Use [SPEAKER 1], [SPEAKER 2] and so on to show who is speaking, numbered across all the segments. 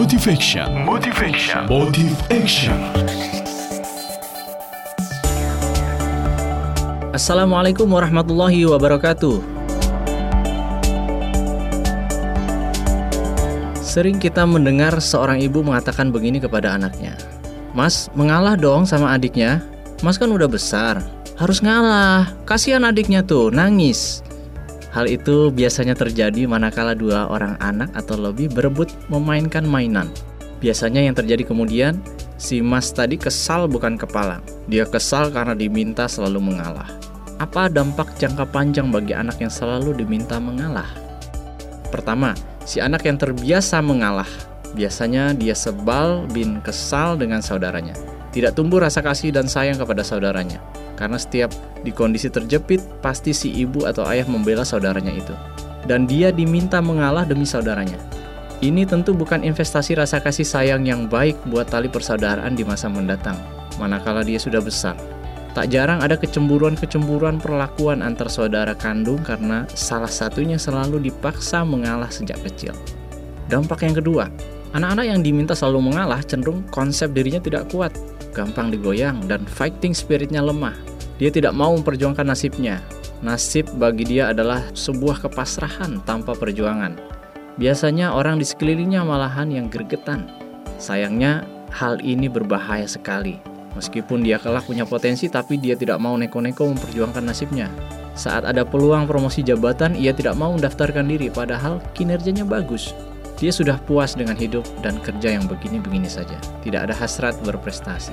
[SPEAKER 1] Motivation. Motivation. Motive Action.
[SPEAKER 2] Assalamualaikum warahmatullahi wabarakatuh. Sering kita mendengar seorang ibu mengatakan begini kepada anaknya, "Mas, mengalah dong sama adiknya. Mas kan udah besar, harus ngalah. Kasihan adiknya tuh, nangis." Hal itu biasanya terjadi manakala dua orang anak atau lebih berebut memainkan mainan. Biasanya yang terjadi kemudian, si Mas tadi kesal bukan kepala. Dia kesal karena diminta selalu mengalah. Apa dampak jangka panjang bagi anak yang selalu diminta mengalah? Pertama, si anak yang terbiasa mengalah. Biasanya dia sebal bin kesal dengan saudaranya. Tidak tumbuh rasa kasih dan sayang kepada saudaranya karena setiap di kondisi terjepit, pasti si ibu atau ayah membela saudaranya itu. Dan dia diminta mengalah demi saudaranya. Ini tentu bukan investasi rasa kasih sayang yang baik buat tali persaudaraan di masa mendatang, manakala dia sudah besar. Tak jarang ada kecemburuan-kecemburuan perlakuan antar saudara kandung karena salah satunya selalu dipaksa mengalah sejak kecil. Dampak yang kedua, anak-anak yang diminta selalu mengalah cenderung konsep dirinya tidak kuat, gampang digoyang, dan fighting spiritnya lemah. Dia tidak mau memperjuangkan nasibnya. Nasib bagi dia adalah sebuah kepasrahan tanpa perjuangan. Biasanya orang di sekelilingnya malahan yang gregetan. Sayangnya, hal ini berbahaya sekali. Meskipun dia kelak punya potensi, tapi dia tidak mau neko-neko memperjuangkan nasibnya. Saat ada peluang promosi jabatan, ia tidak mau mendaftarkan diri, padahal kinerjanya bagus. Dia sudah puas dengan hidup dan kerja yang begini-begini saja. Tidak ada hasrat berprestasi.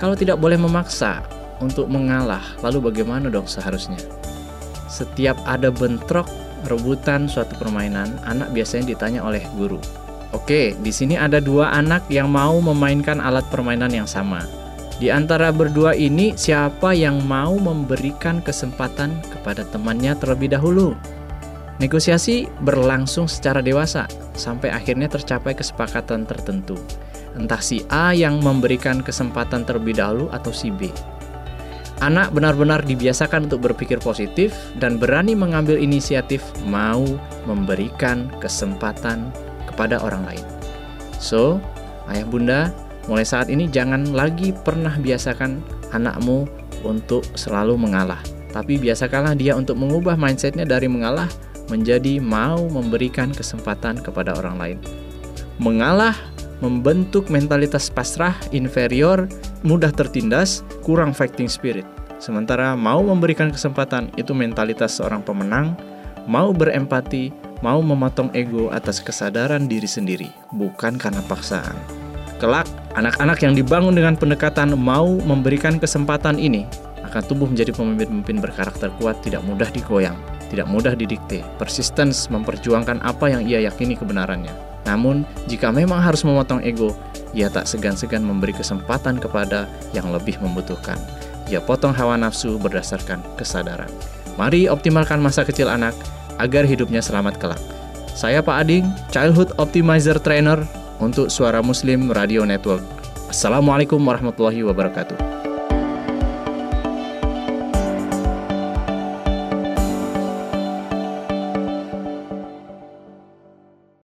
[SPEAKER 2] Kalau tidak boleh memaksa, untuk mengalah, lalu bagaimana dong seharusnya? Setiap ada bentrok rebutan suatu permainan, anak biasanya ditanya oleh guru. Oke, di sini ada dua anak yang mau memainkan alat permainan yang sama. Di antara berdua ini, siapa yang mau memberikan kesempatan kepada temannya terlebih dahulu? Negosiasi berlangsung secara dewasa sampai akhirnya tercapai kesepakatan tertentu. Entah si A yang memberikan kesempatan terlebih dahulu atau si B. Anak benar-benar dibiasakan untuk berpikir positif dan berani mengambil inisiatif mau memberikan kesempatan kepada orang lain. So, ayah bunda, mulai saat ini jangan lagi pernah biasakan anakmu untuk selalu mengalah. Tapi biasakanlah dia untuk mengubah mindsetnya dari mengalah menjadi mau memberikan kesempatan kepada orang lain. Mengalah membentuk mentalitas pasrah, inferior, mudah tertindas, kurang fighting spirit. Sementara mau memberikan kesempatan itu mentalitas seorang pemenang, mau berempati, mau memotong ego atas kesadaran diri sendiri, bukan karena paksaan. Kelak, anak-anak yang dibangun dengan pendekatan mau memberikan kesempatan ini akan tumbuh menjadi pemimpin-pemimpin berkarakter kuat, tidak mudah digoyang, tidak mudah didikte, persistence memperjuangkan apa yang ia yakini kebenarannya. Namun, jika memang harus memotong ego, ia tak segan-segan memberi kesempatan kepada yang lebih membutuhkan. Ia potong hawa nafsu berdasarkan kesadaran. Mari optimalkan masa kecil anak agar hidupnya selamat kelak. Saya Pak Ading, Childhood Optimizer Trainer untuk Suara Muslim Radio Network. Assalamualaikum warahmatullahi wabarakatuh.